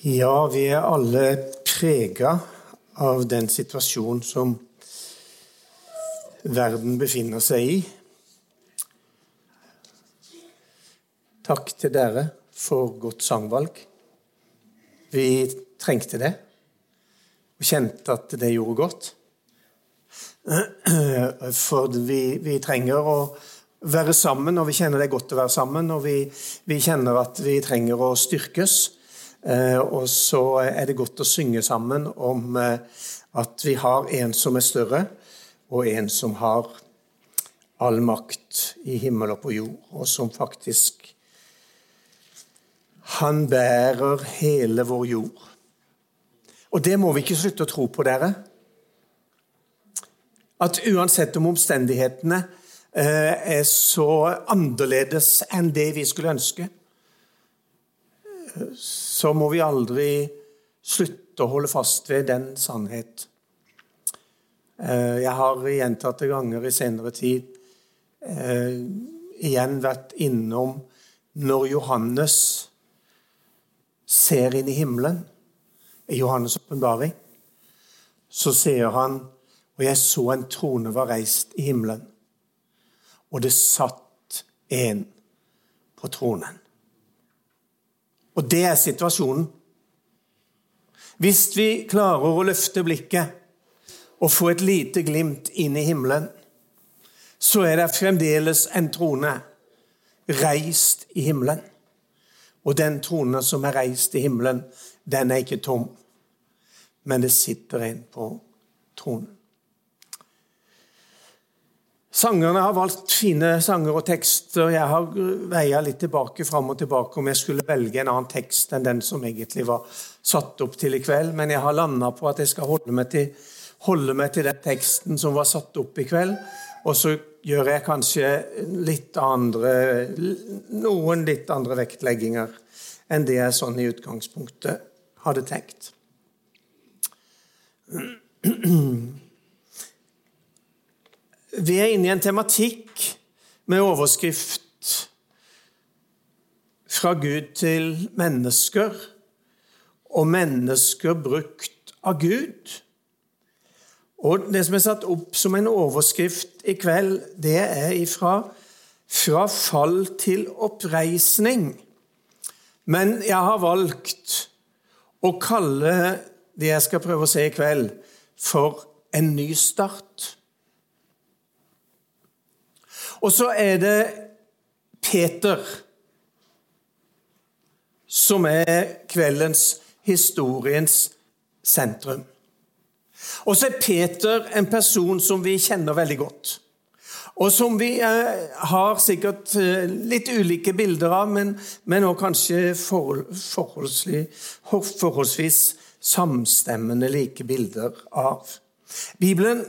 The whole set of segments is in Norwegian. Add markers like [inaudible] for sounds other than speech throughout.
Ja, vi er alle prega av den situasjonen som verden befinner seg i. Takk til dere for godt sangvalg. Vi trengte det og kjente at det gjorde godt. For vi, vi trenger å være sammen, og vi kjenner det er godt å være sammen. Og vi, vi kjenner at vi trenger å styrkes. Eh, og så er det godt å synge sammen om eh, at vi har en som er større, og en som har all makt i himmel og på jord, og som faktisk Han bærer hele vår jord. Og det må vi ikke slutte å tro på, dere. At uansett om omstendighetene eh, er så annerledes enn det vi skulle ønske, så må vi aldri slutte å holde fast ved den sannhet. Eh, jeg har gjentatte ganger i senere tid eh, igjen vært innom når Johannes ser inn i himmelen, i Johannes' åpenbaring, så sier han og jeg så en trone var reist i himmelen, og det satt en på tronen. Og det er situasjonen. Hvis vi klarer å løfte blikket og få et lite glimt inn i himmelen, så er det fremdeles en trone reist i himmelen. Og den tronen som er reist i himmelen, den er ikke tom, men det sitter en på tronen. Sangerne har valgt fine sanger og tekster. Jeg har veia litt tilbake fram og tilbake om jeg skulle velge en annen tekst enn den som egentlig var satt opp til i kveld, men jeg har landa på at jeg skal holde meg, til, holde meg til den teksten som var satt opp i kveld. Og så gjør jeg kanskje litt andre, noen litt andre vektlegginger enn det jeg sånn i utgangspunktet hadde tenkt. [clears throat] Vi er inne i en tematikk med overskrift 'Fra Gud til mennesker' og 'mennesker brukt av Gud'. Og Det som er satt opp som en overskrift i kveld, det er ifra 'Fra fall til oppreisning'. Men jeg har valgt å kalle det jeg skal prøve å se i kveld, for en ny start. Og så er det Peter som er kveldens historiens sentrum. Og så er Peter en person som vi kjenner veldig godt. Og som vi eh, har sikkert eh, litt ulike bilder av, men, men også kanskje forholdsvis samstemmende like bilder av. Bibelen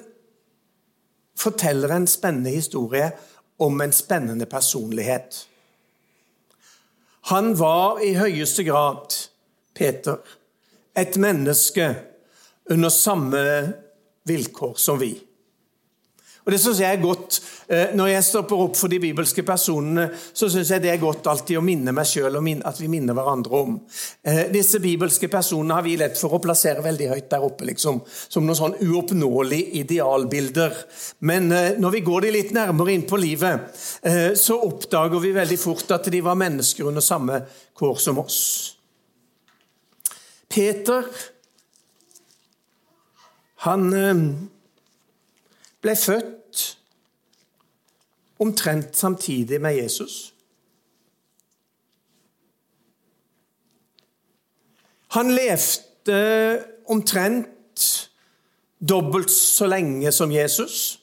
forteller en spennende historie om en spennende personlighet. Han var i høyeste grad, Peter, et menneske under samme vilkår som vi. Og Det synes jeg er godt. Eh, når jeg stopper opp for de bibelske personene, så synes jeg det er godt alltid å minne meg sjøl og at vi minner hverandre om. Eh, disse bibelske personene har vi lett for å plassere veldig høyt der oppe, liksom, som noen sånn uoppnåelige idealbilder. Men eh, når vi går de litt nærmere inn på livet, så oppdager vi veldig fort at de var mennesker under samme kår som oss. Peter, han ble født omtrent samtidig med Jesus. Han levde omtrent dobbelt så lenge som Jesus.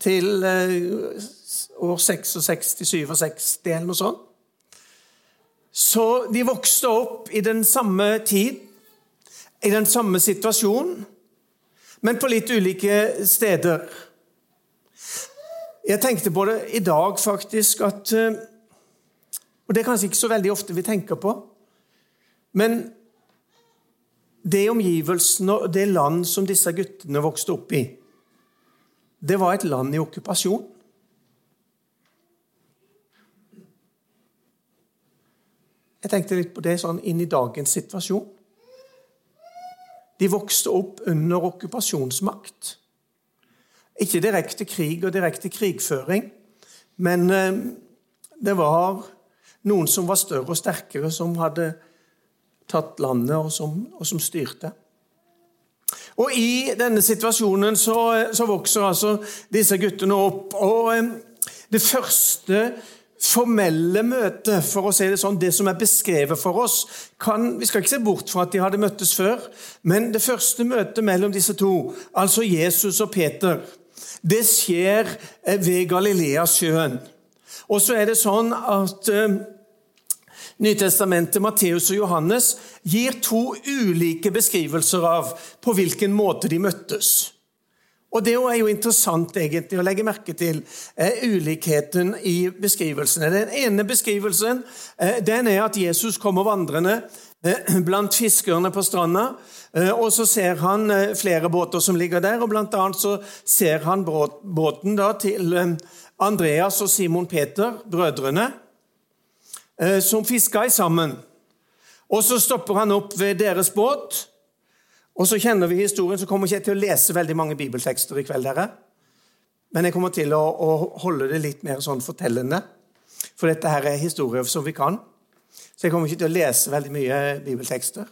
Til eh, år 66-67 eller noe sånt. Så de vokste opp i den samme tid, i den samme situasjonen, men på litt ulike steder. Jeg tenkte på det i dag, faktisk, at eh, Og det er kanskje ikke så veldig ofte vi tenker på. Men det omgivelsene og det land som disse guttene vokste opp i, det var et land i okkupasjon. Jeg tenkte litt på det sånn inn i dagens situasjon. De vokste opp under okkupasjonsmakt. Ikke direkte krig og direkte krigføring, men eh, det var noen som var større og sterkere, som hadde tatt landet, og som, og som styrte. Og I denne situasjonen så, så, vokser altså disse guttene opp. og eh, Det første formelle møtet, for å si det sånn, det som er beskrevet for oss kan, Vi skal ikke se bort fra at de hadde møttes før, men det første møtet mellom disse to, altså Jesus og Peter, det skjer eh, ved Galileasjøen. Og så er det sånn at uh, Nytestamentet, Matteus og Johannes, gir to ulike beskrivelser av på hvilken måte de møttes. Og Det er jo interessant egentlig å legge merke til eh, ulikheten i beskrivelsene. Den ene beskrivelsen eh, den er at Jesus kommer vandrende eh, blant fiskerne på stranda. Eh, og Så ser han eh, flere båter som ligger der, og blant annet så ser han båten til eh, Andreas og Simon Peter, brødrene, som fiska sammen. Og Så stopper han opp ved deres båt. Og så kjenner vi historien, så kommer jeg ikke til å lese veldig mange bibeltekster i kveld. dere. Men jeg kommer til å, å holde det litt mer sånn fortellende. For dette her er historier som vi kan. Så jeg kommer ikke til å lese veldig mye bibeltekster.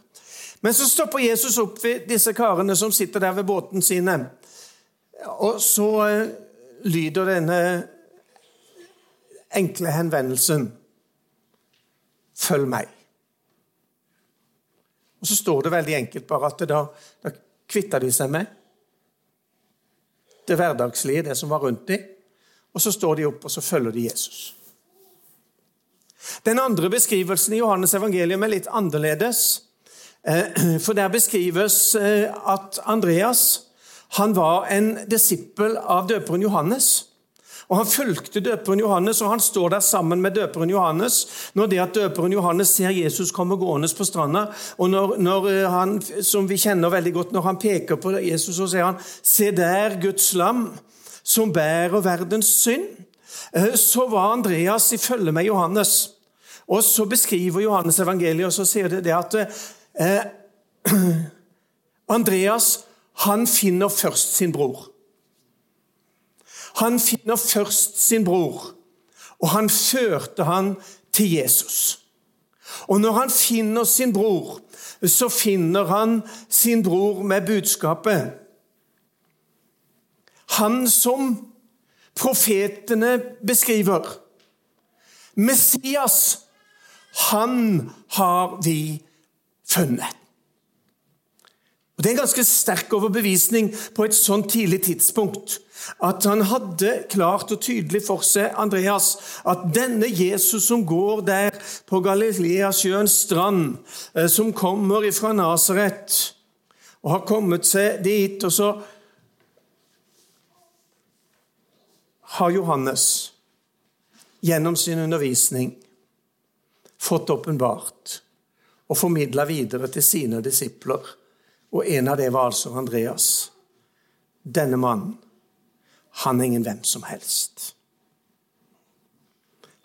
Men så stopper Jesus opp ved disse karene som sitter der ved båten sine. Og så uh, lyder denne enkle henvendelsen Følg meg. Og så står det veldig enkelt bare at da, da kvitta de seg med det hverdagslige, det som var rundt dem. Og så står de opp, og så følger de Jesus. Den andre beskrivelsen i Johannes evangelium er litt annerledes. Eh, [clears throat] for der beskrives eh, at Andreas han var en disippel av døperen Johannes. Og Han fulgte døperen Johannes, og han står der sammen med døperen Johannes når det at døperen Johannes ser Jesus komme gående på stranda. Og når, når, eh, han, som vi kjenner veldig godt, når han peker på Jesus, så sier han Se der, Guds lam, som bærer verdens synd. Eh, så var Andreas i følge med Johannes. Og så beskriver Johannes evangeliet, og så sier det, det at eh, [clears throat] Andreas han finner først sin bror. Han finner først sin bror, og han førte han til Jesus. Og når han finner sin bror, så finner han sin bror med budskapet. Han som profetene beskriver. Messias, han har vi funnet. Og Det er en ganske sterk overbevisning på et sånn tidlig tidspunkt. At han hadde klart og tydelig for seg, Andreas, at denne Jesus som går der på Galileasjøens strand, eh, som kommer fra Nasaret og har kommet seg dit Og så har Johannes gjennom sin undervisning fått åpenbart og formidla videre til sine disipler og en av det var altså Andreas. Denne mannen, han er ingen hvem som helst.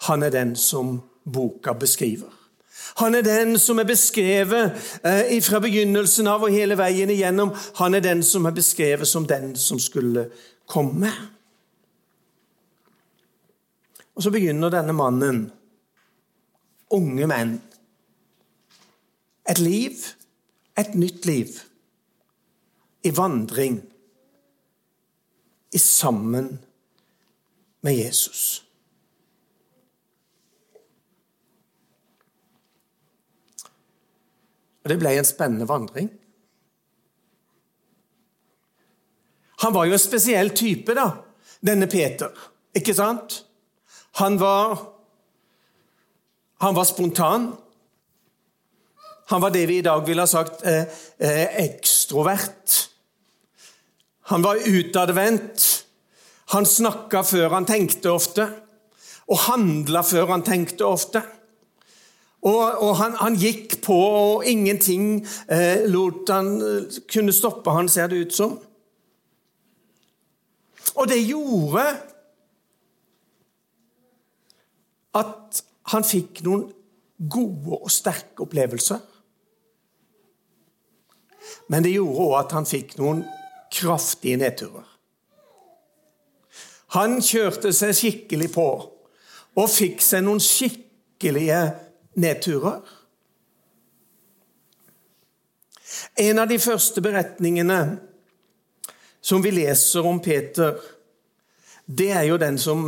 Han er den som boka beskriver. Han er den som er beskrevet eh, fra begynnelsen av og hele veien igjennom. Han er den som er beskrevet som den som skulle komme. Og så begynner denne mannen, unge menn, et liv, et nytt liv i vandring i sammen med Jesus. Og Det ble en spennende vandring. Han var jo en spesiell type, da, denne Peter. Ikke sant? Han var, han var spontan. Han var det vi i dag ville ha sagt eh, eh, ekstrovert. Han var utadvendt. Han snakka før han tenkte ofte, og handla før han tenkte ofte. Og, og han, han, gikk på, og ingenting eh, lot han eh, kunne stoppe han, ser det ut som. Og det gjorde at han fikk noen gode og sterke opplevelser. Men det gjorde òg at han fikk noen kraftige nedturer. Han kjørte seg skikkelig på og fikk seg noen skikkelige nedturer. En av de første beretningene som vi leser om Peter, det er jo den som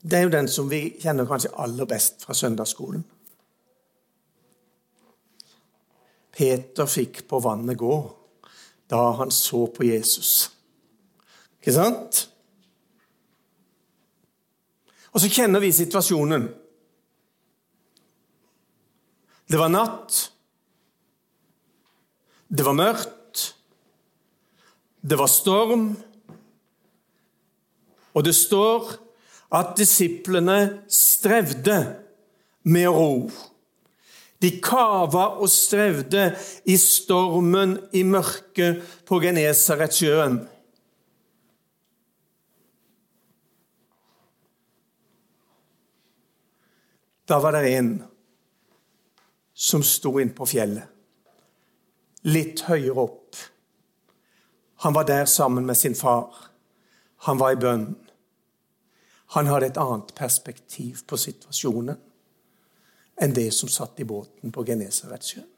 Det er jo den som vi kjenner kanskje aller best fra søndagsskolen. Peter fikk på vannet gå da han så på Jesus. Ikke sant? Og så kjenner vi situasjonen. Det var natt. Det var mørkt. Det var storm. Og det står at disiplene strevde med ro. De kava og strevde i stormen i mørket på Genesaretsjøen. Da var det en som sto inn på fjellet, litt høyere opp. Han var der sammen med sin far. Han var i bønn. Han hadde et annet perspektiv på situasjonen enn det som satt i båten på Genesaretsjøen.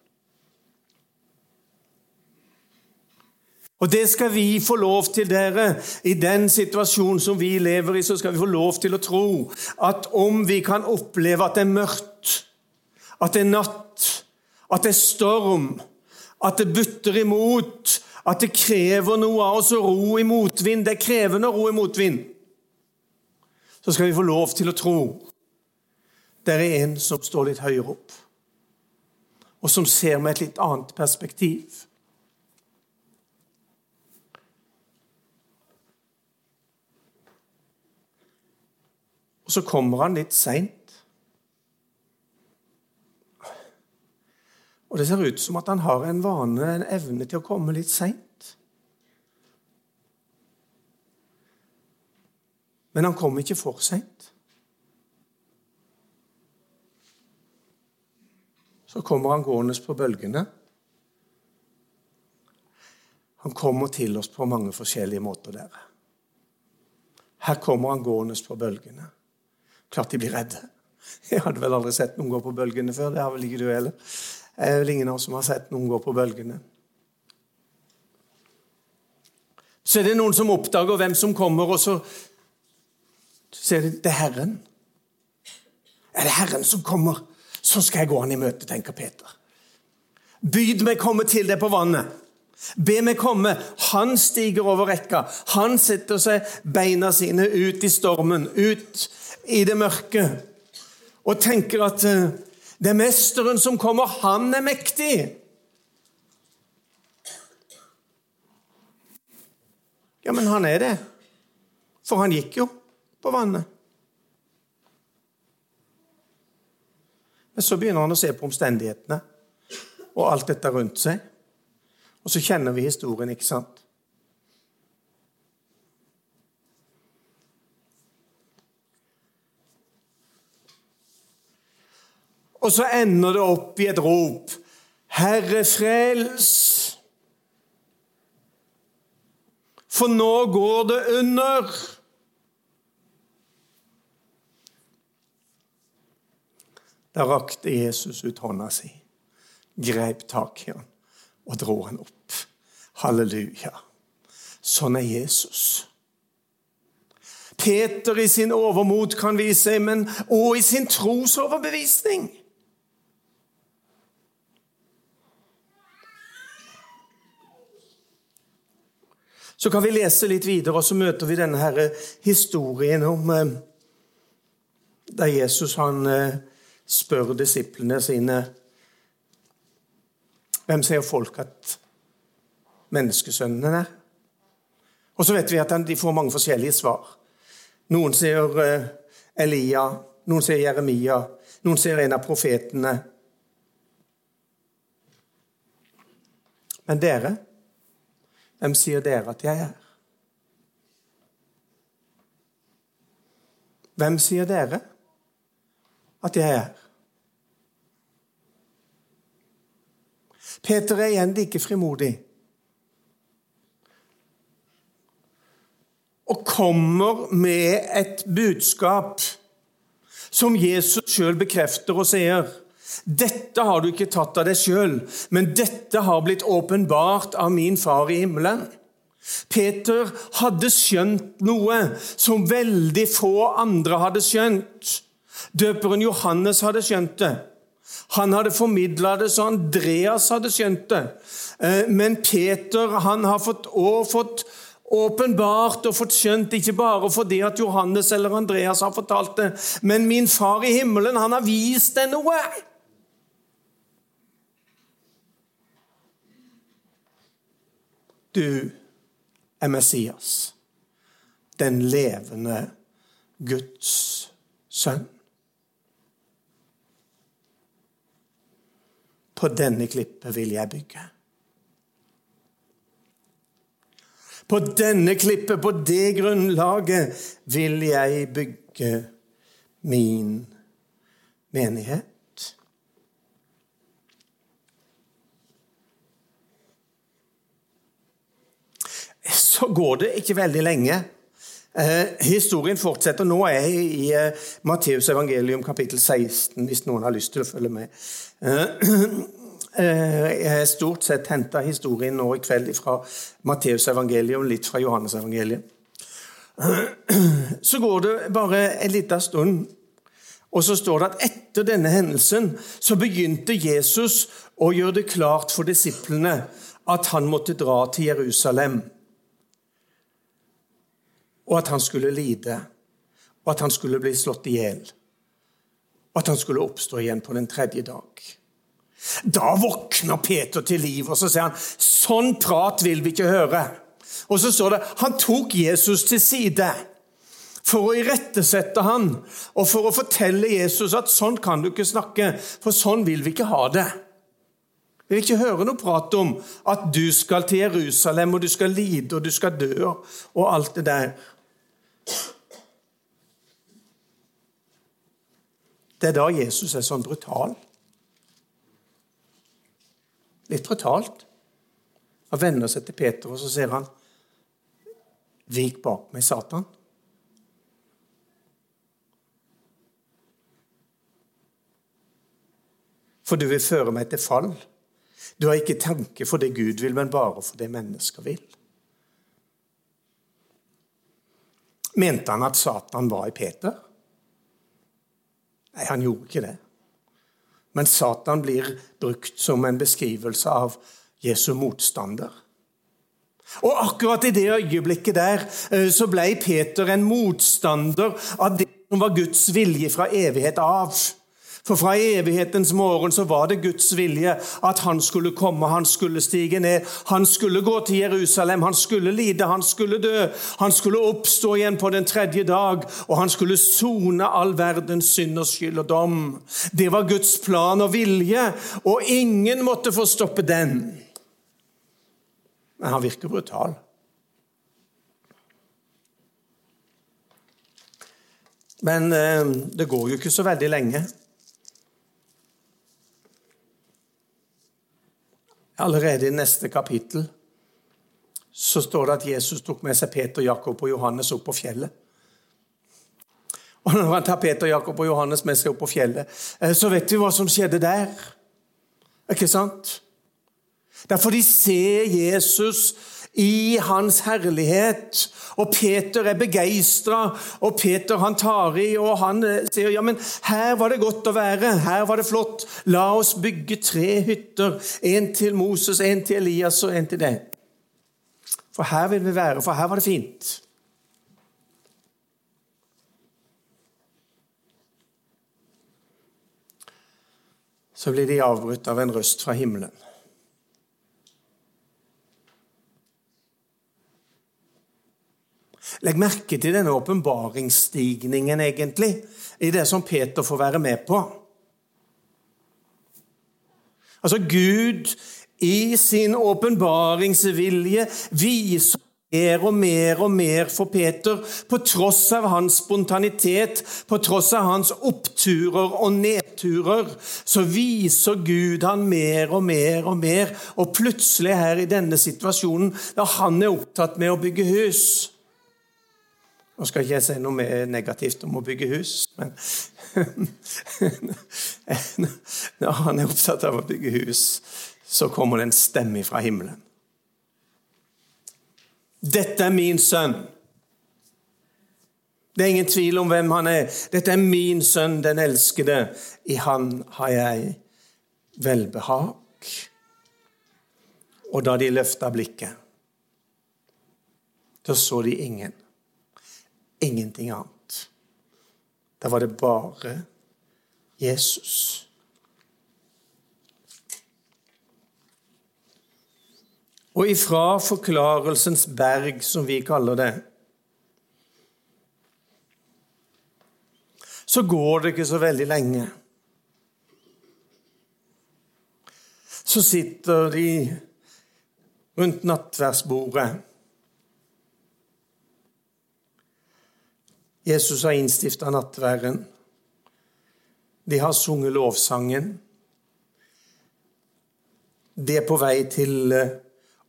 Og det skal vi få lov til, dere. I den situasjonen som vi lever i, så skal vi få lov til å tro at om vi kan oppleve at det er mørkt, at det er natt, at det er storm, at det butter imot, at det krever noe av oss å ro i motvind Det er krevende å ro i motvind. Så skal vi få lov til å tro det er en som står litt høyere opp, og som ser med et litt annet perspektiv. Og så kommer han litt seint. Og det ser ut som at han har en vane, en evne til å komme litt seint. Men han kom ikke for seint. Så kommer han gående på bølgene. Han kommer til oss på mange forskjellige måter, dere. Her kommer han gående på bølgene. Klart de blir redde. Jeg hadde vel aldri sett noen gå på bølgene før. Det har vel ikke du heller. Det er vel ingen av oss som har sett noen gå på bølgene. Så er det noen som oppdager hvem som kommer, og så ser er det er Herren. Er det Herren som kommer, så skal jeg gå han i møte, tenker Peter. Byd meg komme til deg på vannet. Be meg komme. Han stiger over rekka. Han setter seg beina sine ut i stormen, ut i det mørke, og tenker at eh, det er mesteren som kommer, han er mektig. Ja, men han er det. For han gikk jo på vannet. Men så begynner han å se på omstendighetene og alt dette rundt seg. Og så kjenner vi historien, ikke sant? Og så ender det opp i et rop. Herre, frels! For nå går det under. Da rakte Jesus ut hånda si, greip tak i han og dro han opp. Halleluja. Sånn er Jesus. Peter i sin overmot, kan vi seg, men òg i sin trosoverbevisning. Så kan vi lese litt videre, og så møter vi denne her historien om eh, da Jesus han eh, spør disiplene sine Hvem sier folk at menneskesønnen er? Og så vet vi at de får mange forskjellige svar. Noen sier eh, Elia, noen sier Jeremia, noen sier en av profetene. Men dere hvem sier dere at jeg er? Hvem sier dere at jeg er? Peter er igjen like frimodig. Og kommer med et budskap som Jesus sjøl bekrefter og sier dette har du ikke tatt av deg sjøl, men dette har blitt åpenbart av min far i himmelen. Peter hadde skjønt noe som veldig få andre hadde skjønt. Døperen Johannes hadde skjønt det. Han hadde formidla det så Andreas hadde skjønt det. Eh, men Peter han har fått, fått åpenbart og fått skjønt, ikke bare fordi at Johannes eller Andreas har fortalt det, men min far i himmelen, han har vist deg noe. Du er Messias, den levende Guds sønn. På denne klippet vil jeg bygge. På denne klippet, på det grunnlaget, vil jeg bygge min menighet. Så går det ikke veldig lenge. Eh, historien fortsetter. Nå er jeg i eh, Matteus evangelium kapittel 16, hvis noen har lyst til å følge med. Eh, [clears throat] Eh, jeg har stort sett henta historien nå i kveld fra Matteus evangelium, litt fra Johannes evangelium. [clears throat] Så går det bare en liten stund, og så står det at etter denne hendelsen så begynte Jesus å gjøre det klart for disiplene at han måtte dra til Jerusalem, og at han skulle lide, og at han skulle bli slått i hjel, og at han skulle oppstå igjen på den tredje dag. Da våkner Peter til liv, og så sier han sånn prat vil vi ikke høre. Og så står det han tok Jesus til side for å irettesette han, og for å fortelle Jesus at sånn kan du ikke snakke, for sånn vil vi ikke ha det. Vi vil ikke høre noe prat om at du skal til Jerusalem, og du skal lide, og du skal dø, og alt det der. Det er da Jesus er sånn brutal. Litt brutalt. Han vender seg til Peter, og så sier han, 'Vik bak meg, Satan'. For du vil føre meg til fall. Du har ikke tanke for det Gud vil, men bare for det mennesker vil. Mente han at Satan var i Peter? Nei, han gjorde ikke det. Men Satan blir brukt som en beskrivelse av Jesu motstander. Og akkurat i det øyeblikket der eh, så ble Peter en motstander av det som var Guds vilje fra evighet av. For fra evighetens morgen så var det Guds vilje at han skulle komme, han skulle stige ned. Han skulle gå til Jerusalem, han skulle lide, han skulle dø. Han skulle oppstå igjen på den tredje dag, og han skulle sone all verdens synd og skyld og dom. Det var Guds plan og vilje, og ingen måtte få stoppe den. Men han virker brutal. Men eh, det går jo ikke så veldig lenge. Allerede i neste kapittel så står det at Jesus tok med seg Peter, Jakob og Johannes opp på fjellet. Og Når han tar Peter, Jakob og Johannes med seg opp på fjellet, eh, så vet vi hva som skjedde der. Ikke sant? Derfor de ser Jesus i hans herlighet. Og Peter er begeistra, og Peter han tar i, og han eh, sier ja, men her var det godt å være, her var det flott. La oss bygge tre hytter. En til Moses, en til Elias og en til deg. For her vil vi være, for her var det fint. Så blir de avbrutt av en røst fra himmelen. Legg merke til denne åpenbaringsstigningen, egentlig, i det som Peter får være med på. Altså, Gud i sin åpenbaringsvilje viser mer og mer og mer for Peter. På tross av hans spontanitet, på tross av hans oppturer og nedturer, så viser Gud han mer og mer og mer. Og plutselig her i denne situasjonen, da han er opptatt med å bygge hus Nå skal ikke jeg si noe mer negativt om å bygge hus, men [laughs] når han er opptatt av å bygge hus, så kommer det en stemme fra himmelen. 'Dette er min sønn'. Det er ingen tvil om hvem han er. Dette er min sønn, den elskede. I han har jeg velbehag. Og da de løfta blikket, da så de ingen. Ingenting annet. Da var det bare Jesus. Og ifra forklarelsens berg, som vi kaller det, så går det ikke så veldig lenge. Så sitter de rundt nattverdsbordet. Jesus har innstifta nattværen. De har sunget lovsangen. De er på vei til eh,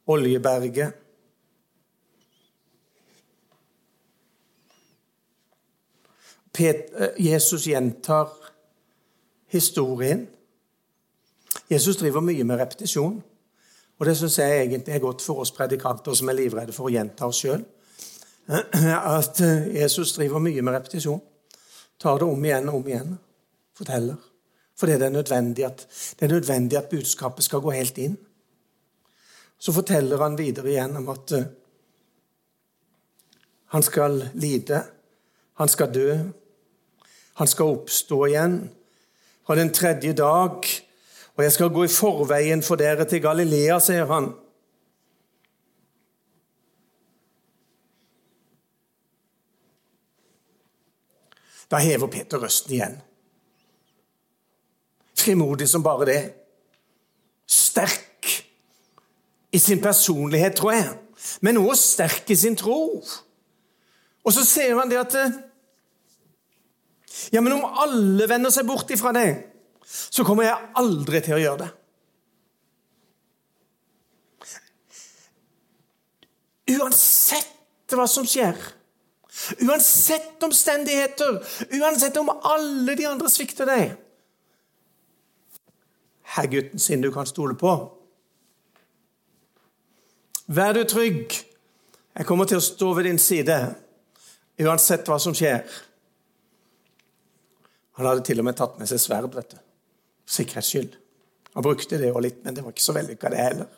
Oljeberget. Eh, Jesus gjentar historien. Jesus driver mye med repetisjon. Og det syns jeg egentlig er godt for oss predikanter som er livredde for å gjenta oss sjøl. At eh, Jesus driver mye med repetisjon. Tar det om igjen og om igjen. Forteller. Fordi det er at, det er nødvendig at budskapet skal gå helt inn så forteller han videre igjen om at uh, han skal lide, han skal dø, han skal oppstå igjen fra den tredje dag. Og jeg skal gå i forveien for dere til Galilea, sier han. Da hever Peter røsten igjen. Frimodig som bare det. Sterk i sin personlighet, tror jeg, men også sterk i sin tro. Og så ser han det at Ja, men om alle vender seg bort ifra det, så kommer jeg aldri til å gjøre det. Uansett hva som skjer, uansett omstendigheter, uansett om alle de andre svikter deg Herr gutten sin du kan stole på. Vær du trygg. Jeg kommer til å stå ved din side uansett hva som skjer. Han hadde til og med tatt med seg sverd, vet du. Sikkerhets. Han brukte det jo litt, men det var ikke så vellykka, det heller.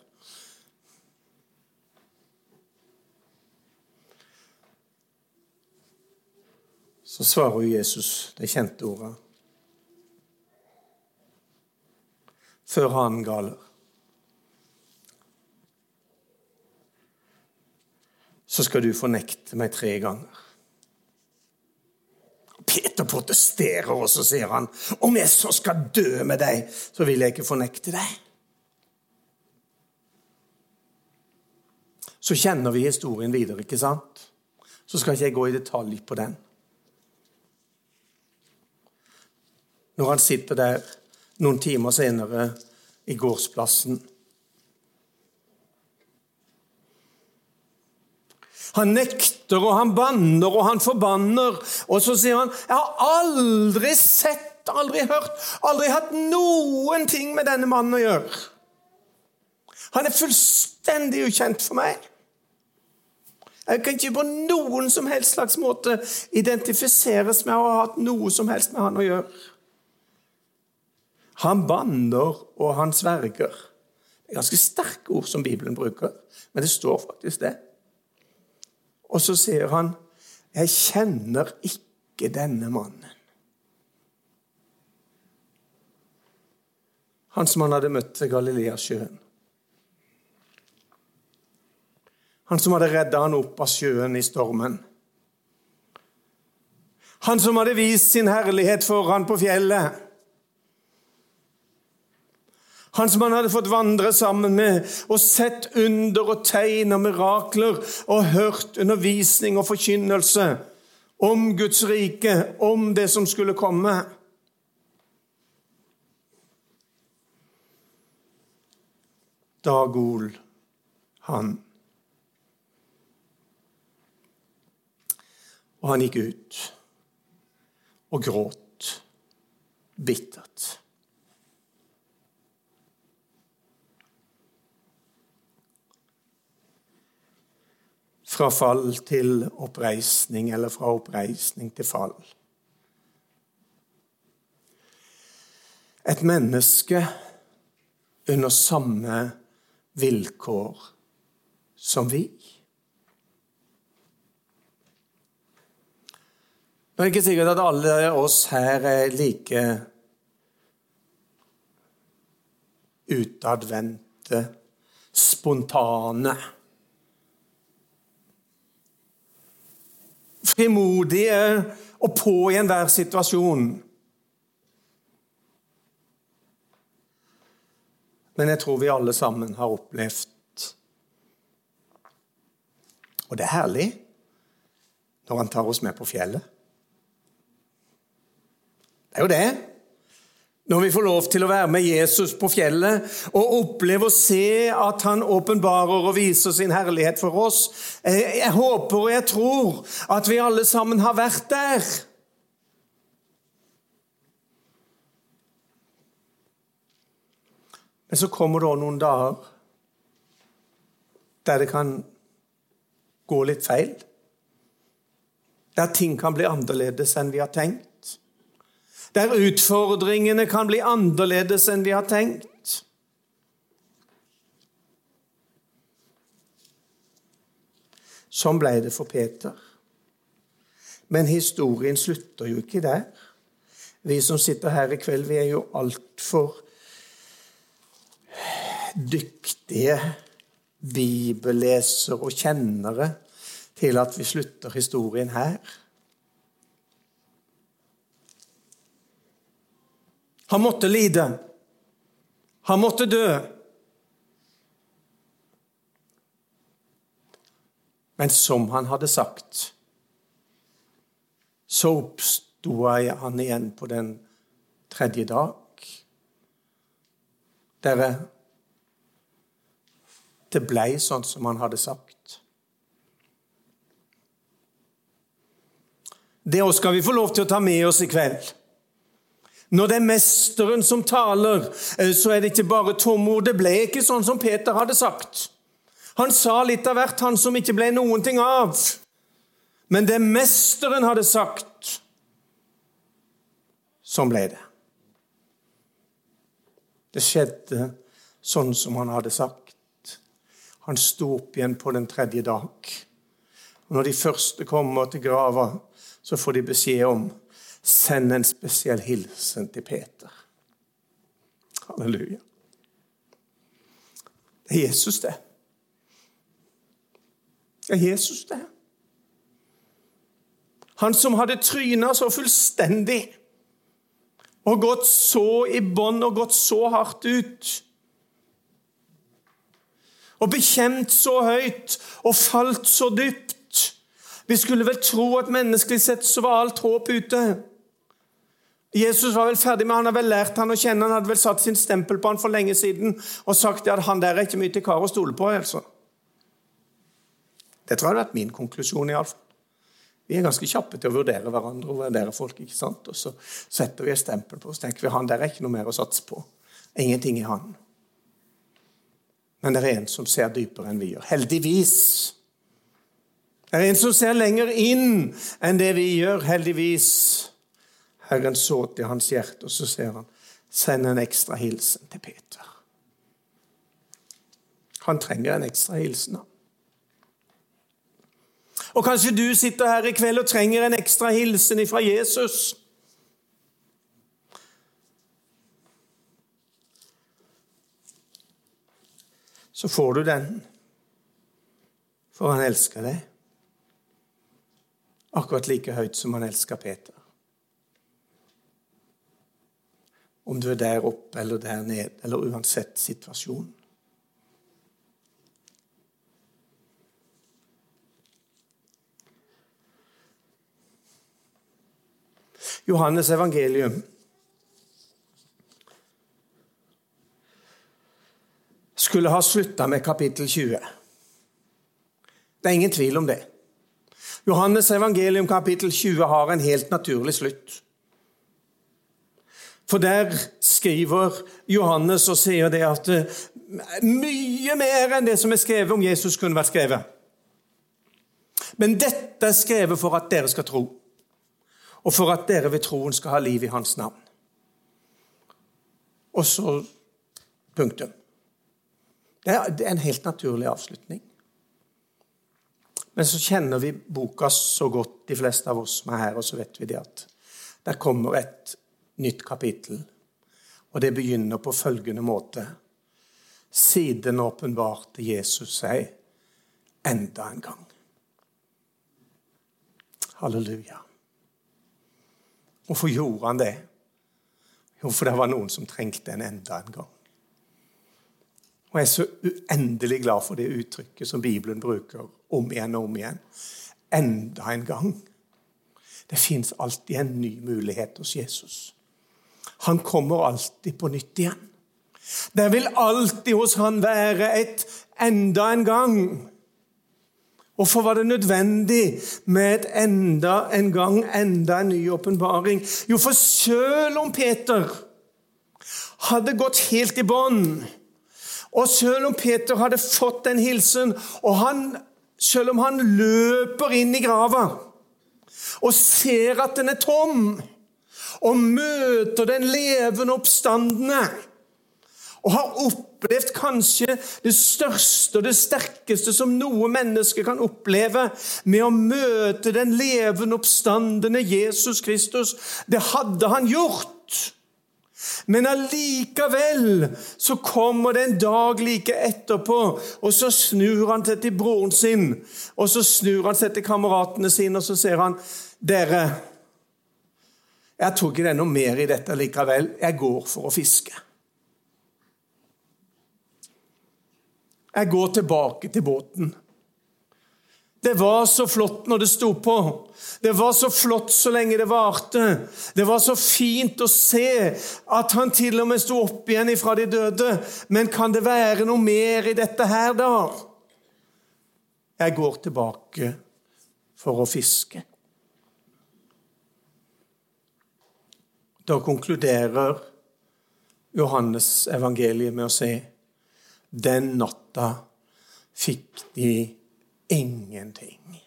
Så svarer jo Jesus det kjente ordet. Før han galer. så skal du fornekte meg tre ganger. Peter protesterer, og så sier han, om jeg så skal dø med deg, så vil jeg ikke fornekte deg. Så kjenner vi historien videre, ikke sant? Så skal ikke jeg gå i detalj på den. Når han sitter der noen timer senere i gårdsplassen Han nekter, og han banner, og han forbanner. Og så sier han 'Jeg har aldri sett, aldri hørt, aldri hatt noen ting med denne mannen å gjøre'. Han er fullstendig ukjent for meg. Jeg kan ikke på noen som helst slags måte identifiseres med å ha hatt noe som helst med han å gjøre. Han banner, og han sverger. Det er ganske sterke ord som Bibelen bruker, men det står faktisk det. Og så sier han, 'Jeg kjenner ikke denne mannen'. Han som han hadde møtt ved Galileasjøen. Han som hadde redda han opp av sjøen i stormen. Han som hadde vist sin herlighet for han på fjellet. Han som han hadde fått vandre sammen med og sett under og tegn og mirakler og hørt undervisning og forkynnelse om Guds rike, om det som skulle komme. Dagol, han. Og han gikk ut og gråt bittert. Fra fall til oppreisning, eller fra oppreisning til fall. Et menneske under samme vilkår som vi. Det er ikke sikkert at alle oss her er like utadvendte, spontane. Frimodige og på i enhver situasjon. Men jeg tror vi alle sammen har opplevd Og det er herlig når han tar oss med på fjellet. Det er jo det. Når vi får lov til å være med Jesus på fjellet og oppleve å se at han åpenbarer og viser sin herlighet for oss. Jeg håper og jeg tror at vi alle sammen har vært der. Men så kommer det noen dager der det kan gå litt feil. Der ting kan bli annerledes enn vi har tenkt der utfordringene kan bli annerledes enn vi har tenkt. Sånn ble det for Peter. Men historien slutter jo ikke der. Vi som sitter her i kveld, vi er jo altfor dyktige bibellesere og kjennere til at vi slutter historien her. Han måtte lide. Han måtte dø. Men som han hadde sagt, så oppsto han igjen på den tredje dag. Dere, det blei sånn som han hadde sagt. Det òg skal vi få lov til å ta med oss i kveld. Når det er Mesteren som taler, eh, så er det ikke bare tomme ord. Det ble ikke sånn som Peter hadde sagt. Han sa litt av hvert, han som ikke ble noen ting av. Men det Mesteren hadde sagt, sånn ble det. Det skjedde sånn som han hadde sagt. Han sto opp igjen på den tredje dag. Og når de første kommer til grava, så får de beskjed om Send en spesiell hilsen til Peter. Halleluja. Det er Jesus, det. Det er Jesus, det. Han som hadde tryna så fullstendig og gått så i bånd og gått så hardt ut. Og bekjent så høyt og falt så dypt. Vi skulle vel tro at menneskelig sett så var alt håp ute. Jesus var vel ferdig med Han hadde vel lært han å kjenne, han hadde vel satt sin stempel på han for lenge siden og sagt at han der er ikke mye til kar å stole på. altså. Det tror jeg hadde vært min konklusjon. i alle fall. Vi er ganske kjappe til å vurdere hverandre og vurdere folk. ikke sant? Og så setter vi et stempel på oss tenker vi, han der er ikke noe mer å satse på. Ingenting i han. Men det er en som ser dypere enn vi gjør. Heldigvis. Det er en som ser lenger inn enn det vi gjør. Heldigvis. Herren så til hans hjerte, og så ser han send en ekstra hilsen til Peter. Han trenger en ekstra hilsen. Og kanskje du sitter her i kveld og trenger en ekstra hilsen fra Jesus. Så får du den, for han elsker deg. Akkurat like høyt som han elsker Peter. Om du er der oppe eller der nede, eller uansett situasjon. Johannes evangelium. Skulle ha slutta med kapittel 20. Det er ingen tvil om det. Johannes evangelium kapittel 20 har en helt naturlig slutt. For der skriver Johannes og sier det at eh, mye mer enn det som er skrevet om Jesus, kunne vært skrevet. Men dette er skrevet for at dere skal tro, og for at dere ved troen skal ha liv i Hans navn. Og så punktum. Det er en helt naturlig avslutning. Men så kjenner vi boka så godt, de fleste av oss som er her, og så vet vi det at der kommer et nytt kapittel. Og det begynner på følgende måte. Siden åpenbarte Jesus seg enda en gang. Halleluja. Hvorfor gjorde han det? Jo, for det var noen som trengte en enda en gang. Og jeg er så uendelig glad for det uttrykket som Bibelen bruker om igjen og om igjen. Enda en gang. Det fins alltid en ny mulighet hos Jesus. Han kommer alltid på nytt igjen. Det vil alltid hos han være et enda en gang. Hvorfor var det nødvendig med et enda en gang, enda en ny åpenbaring? Jo, for selv om Peter hadde gått helt i bånn, og selv om Peter hadde fått en hilsen, og han, selv om han løper inn i grava og ser at den er tom og møter den levende oppstandende. Og har opplevd kanskje det største og det sterkeste som noe menneske kan oppleve med å møte den levende oppstandende Jesus Kristus. Det hadde han gjort. Men allikevel så kommer det en dag like etterpå, og så snur han seg til broren sin, og så snur han seg til kameratene sine, og så ser han, 'Dere' Jeg tror ikke det er noe mer i dette likevel. Jeg går for å fiske. Jeg går tilbake til båten. Det var så flott når det sto på. Det var så flott så lenge det varte. Det var så fint å se at han til og med sto opp igjen ifra de døde. Men kan det være noe mer i dette her, da? Jeg går tilbake for å fiske. Da konkluderer Johannes evangeliet med å si den natta fikk de ingenting.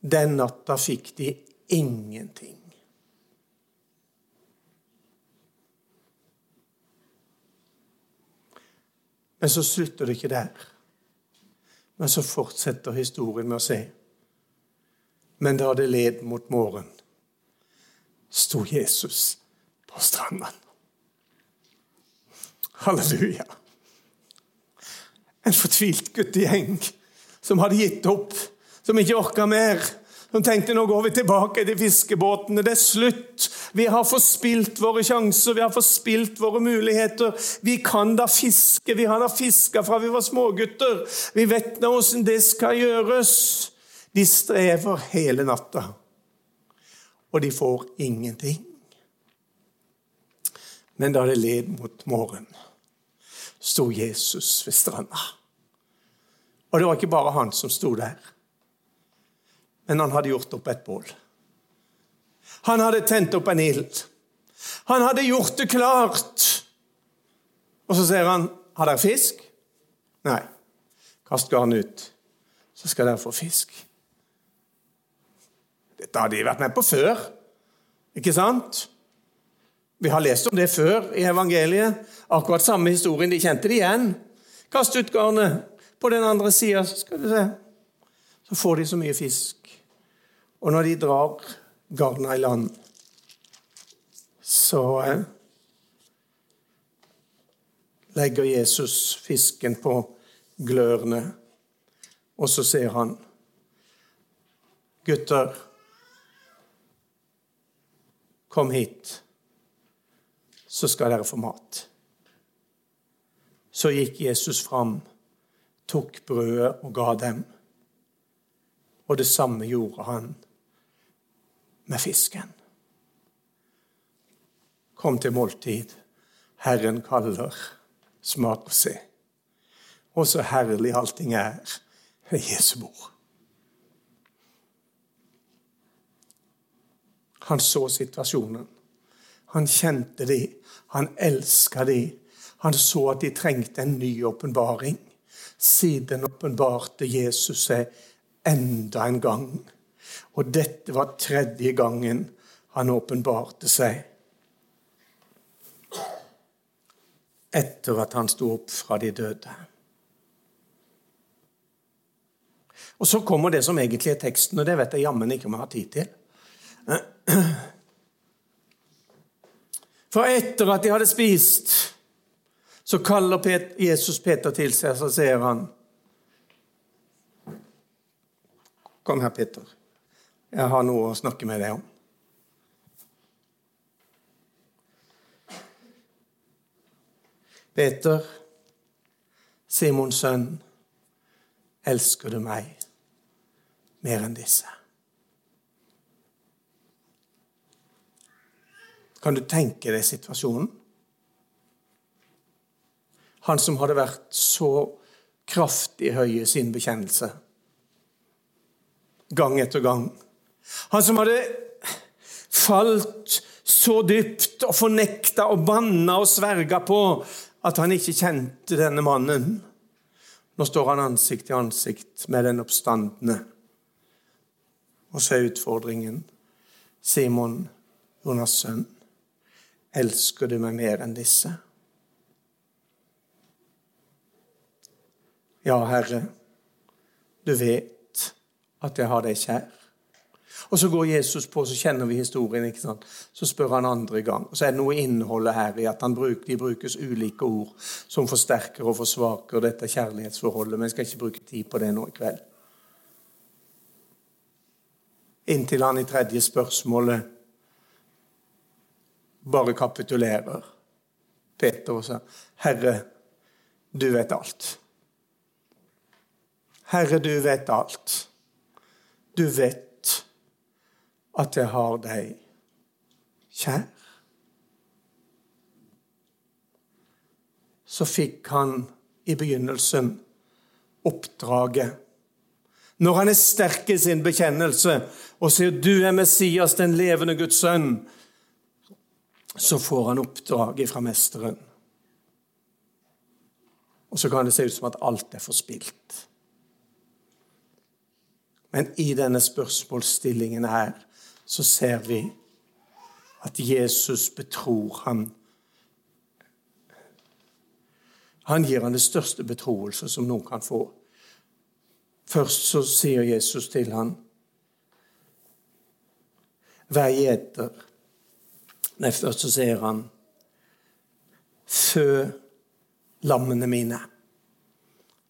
Den natta fikk de ingenting. Men så slutter det ikke der. Men så fortsetter historien med å si Men da det led mot morgen, sto Jesus på stranden. Halleluja. En fortvilt guttegjeng som hadde gitt opp, som ikke orka mer. Som tenkte nå går vi tilbake til fiskebåtene. Det er slutt. Vi har forspilt våre sjanser, vi har forspilt våre muligheter. Vi kan da fiske. Vi har da fiska fra vi var smågutter. Vi vet nå åssen det skal gjøres. De strever hele natta og de får ingenting. Men da det led mot morgen, sto Jesus ved stranda. Og det var ikke bare han som sto der, men han hadde gjort opp et bål. Han hadde tent opp en ild. Han hadde gjort det klart. Og så sier han, 'Har dere fisk?' Nei. Kast garnet ut, så skal dere få fisk. Dette har de vært med på før, ikke sant? Vi har lest om det før i evangeliet. Akkurat samme historien. De kjente det igjen. Kast ut garnet på den andre sida, så skal du se. Så får de så mye fisk. Og når de drar garna i land, så eh, legger Jesus fisken på glørne, og så ser han Gutter, Kom hit. så skal dere få mat. Så gikk Jesus fram, tok brødet og ga dem. Og det samme gjorde han med fisken. Kom til måltid. Herren kaller. Smak og se. Og så herlig allting er ved Jesu bord. Han så situasjonen. Han kjente de. Han elska de. Han så at de trengte en ny åpenbaring. Siden åpenbarte Jesus seg enda en gang. Og dette var tredje gangen han åpenbarte seg. Etter at han sto opp fra de døde. Og Så kommer det som egentlig er teksten, og det vet jeg jammen ikke om jeg har tid til. For etter at de hadde spist, så kaller Jesus Peter til seg, så sier han Kom her, Peter. Jeg har noe å snakke med deg om. Peter, Simons sønn, elsker du meg? mer enn disse. Kan du tenke deg situasjonen? Han som hadde vært så kraftig høy i sin bekjennelse. Gang etter gang. Han som hadde falt så dypt og fornekta og banna og sverga på at han ikke kjente denne mannen. Nå står han ansikt til ansikt med den oppstandende. Og så er utfordringen Simon, Jonas' sønn, elsker du meg mer enn disse? Ja, Herre, du vet at jeg har deg kjær. Og Så går Jesus på, så kjenner vi historien. ikke sant? Så spør han andre gang. Og Så er det noe innholdet her i at bruker, de brukes ulike ord som forsterker og forsvaker dette kjærlighetsforholdet. Men jeg skal ikke bruke tid på det nå i kveld inntil han i tredje spørsmålet bare kapitulerer. Peter og sa, 'Herre, du vet alt'. Herre, du vet alt. Du vet at jeg har deg kjær. Så fikk han i begynnelsen oppdraget når han er sterk i sin bekjennelse og sier 'Du er Messias, den levende Guds sønn', så får han oppdraget fra mesteren. Og så kan det se ut som at alt er forspilt. Men i denne spørsmålsstillingen her så ser vi at Jesus betror ham. Han gir ham det største betroelse som noen kan få. Først så sier Jesus til ham Vær gjeter. Nei, først så sier han Fø lammene mine.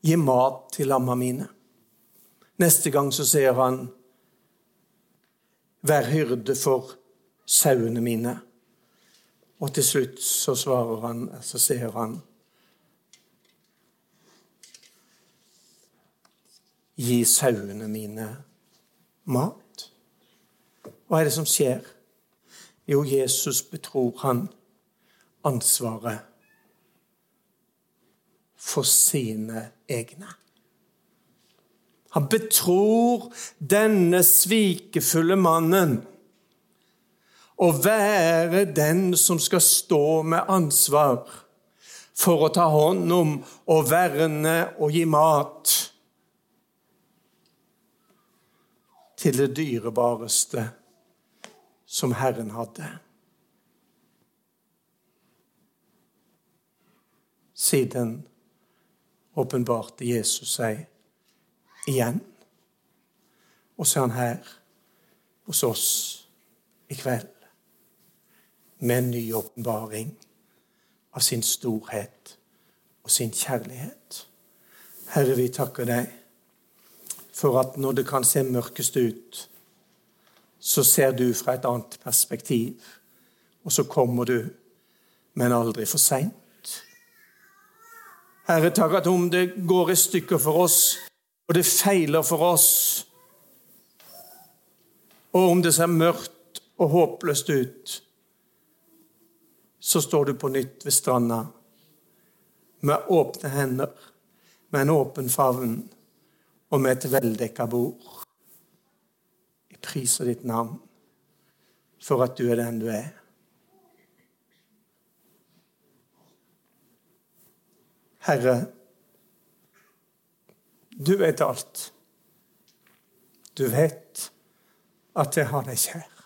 Gi mat til lamma mine. Neste gang så sier han Vær hyrde for sauene mine. Og til slutt så svarer han, så sier han Gi sauene mine mat. Hva er det som skjer? Jo, Jesus betror han ansvaret for sine egne. Han betror denne svikefulle mannen å være den som skal stå med ansvar for å ta hånd om og verne og gi mat til det dyrebareste som Herren hadde. Siden åpenbarte Jesus seg igjen. Og så er han her hos oss i kveld med en ny åpenbaring av sin storhet og sin kjærlighet. Herre, vi takker deg for at når det kan se mørkest ut, så ser du fra et annet perspektiv. Og så kommer du men aldri for seint. Herre, takk at om det går i stykker for oss, og det feiler for oss, og om det ser mørkt og håpløst ut, så står du på nytt ved stranda med åpne hender, med en åpen favn og med et veldekka bord. Priser ditt navn for at du er den du er. Herre, du vet alt. Du vet at jeg har deg kjær.